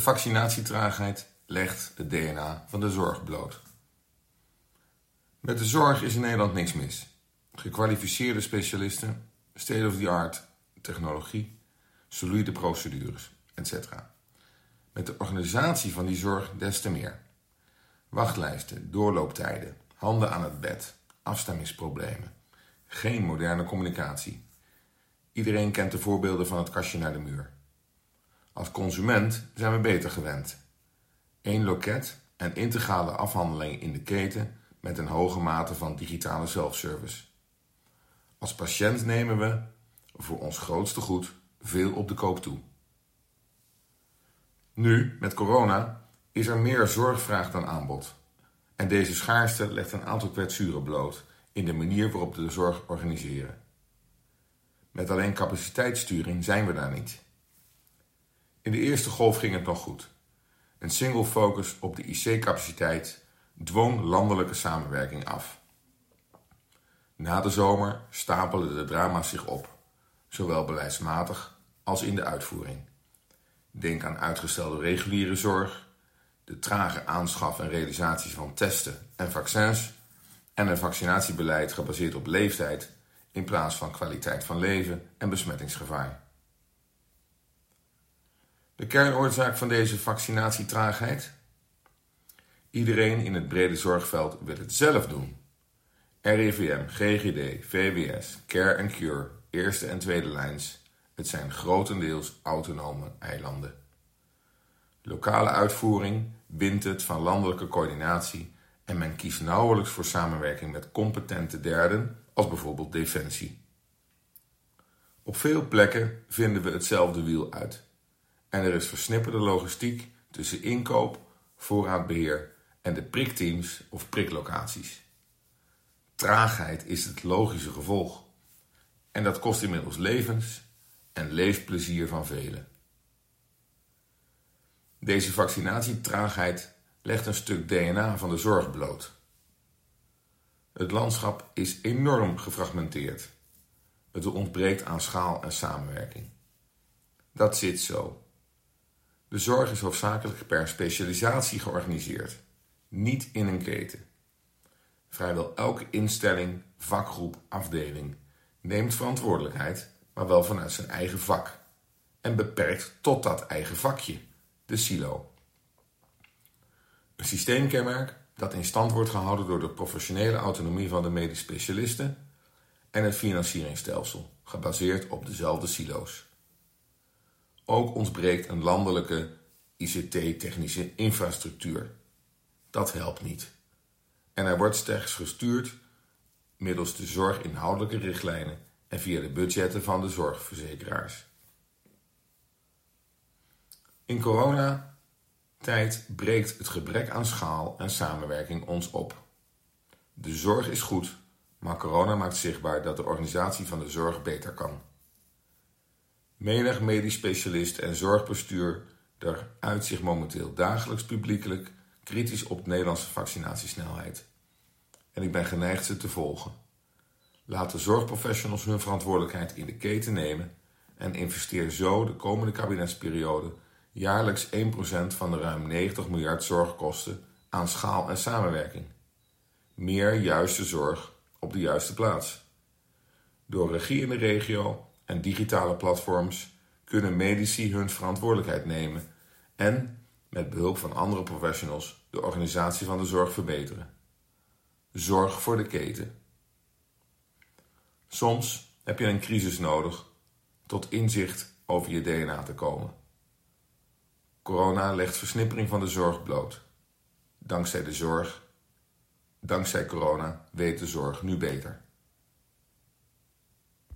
De vaccinatietraagheid legt het DNA van de zorg bloot. Met de zorg is in Nederland niks mis. Gekwalificeerde specialisten, state-of-the-art technologie, solide procedures, etc. Met de organisatie van die zorg des te meer. Wachtlijsten, doorlooptijden, handen aan het bed, afstemmingsproblemen. Geen moderne communicatie. Iedereen kent de voorbeelden van het kastje naar de muur. Als consument zijn we beter gewend. Eén loket en integrale afhandeling in de keten met een hoge mate van digitale self-service. Als patiënt nemen we, voor ons grootste goed, veel op de koop toe. Nu, met corona, is er meer zorgvraag dan aanbod. En deze schaarste legt een aantal kwetsuren bloot in de manier waarop we de zorg organiseren. Met alleen capaciteitssturing zijn we daar niet. In de eerste golf ging het nog goed. Een single focus op de IC-capaciteit dwong landelijke samenwerking af. Na de zomer stapelden de drama's zich op, zowel beleidsmatig als in de uitvoering. Denk aan uitgestelde reguliere zorg, de trage aanschaf en realisatie van testen en vaccins en een vaccinatiebeleid gebaseerd op leeftijd in plaats van kwaliteit van leven en besmettingsgevaar. De kernoorzaak van deze vaccinatietraagheid? Iedereen in het brede zorgveld wil het zelf doen. RIVM, GGD, VWS, Care and Cure, eerste en tweede lijns. Het zijn grotendeels autonome eilanden. Lokale uitvoering wint het van landelijke coördinatie en men kiest nauwelijks voor samenwerking met competente derden, als bijvoorbeeld Defensie. Op veel plekken vinden we hetzelfde wiel uit. En er is versnipperde logistiek tussen inkoop, voorraadbeheer en de prikteams of priklocaties. Traagheid is het logische gevolg. En dat kost inmiddels levens en leefplezier van velen. Deze vaccinatietraagheid legt een stuk DNA van de zorg bloot. Het landschap is enorm gefragmenteerd. Het ontbreekt aan schaal en samenwerking. Dat zit zo. De zorg is hoofdzakelijk per specialisatie georganiseerd, niet in een keten. Vrijwel elke instelling, vakgroep, afdeling neemt verantwoordelijkheid, maar wel vanuit zijn eigen vak en beperkt tot dat eigen vakje, de silo. Een systeemkenmerk dat in stand wordt gehouden door de professionele autonomie van de medisch specialisten en het financieringsstelsel, gebaseerd op dezelfde silo's. Ook ontbreekt een landelijke ICT-technische infrastructuur. Dat helpt niet. En er wordt slechts gestuurd middels de zorginhoudelijke richtlijnen en via de budgetten van de zorgverzekeraars. In coronatijd breekt het gebrek aan schaal en samenwerking ons op. De zorg is goed, maar corona maakt zichtbaar dat de organisatie van de zorg beter kan. Menig medisch specialist en zorgbestuur uit zich momenteel dagelijks publiekelijk kritisch op de Nederlandse vaccinatiesnelheid. En ik ben geneigd ze te volgen. Laat de zorgprofessionals hun verantwoordelijkheid in de keten nemen en investeer zo de komende kabinetsperiode jaarlijks 1% van de ruim 90 miljard zorgkosten aan schaal en samenwerking. Meer juiste zorg op de juiste plaats. Door regie in de regio en digitale platforms kunnen medici hun verantwoordelijkheid nemen en met behulp van andere professionals de organisatie van de zorg verbeteren. Zorg voor de keten. Soms heb je een crisis nodig tot inzicht over je DNA te komen. Corona legt versnippering van de zorg bloot. Dankzij de zorg, dankzij corona weet de zorg nu beter.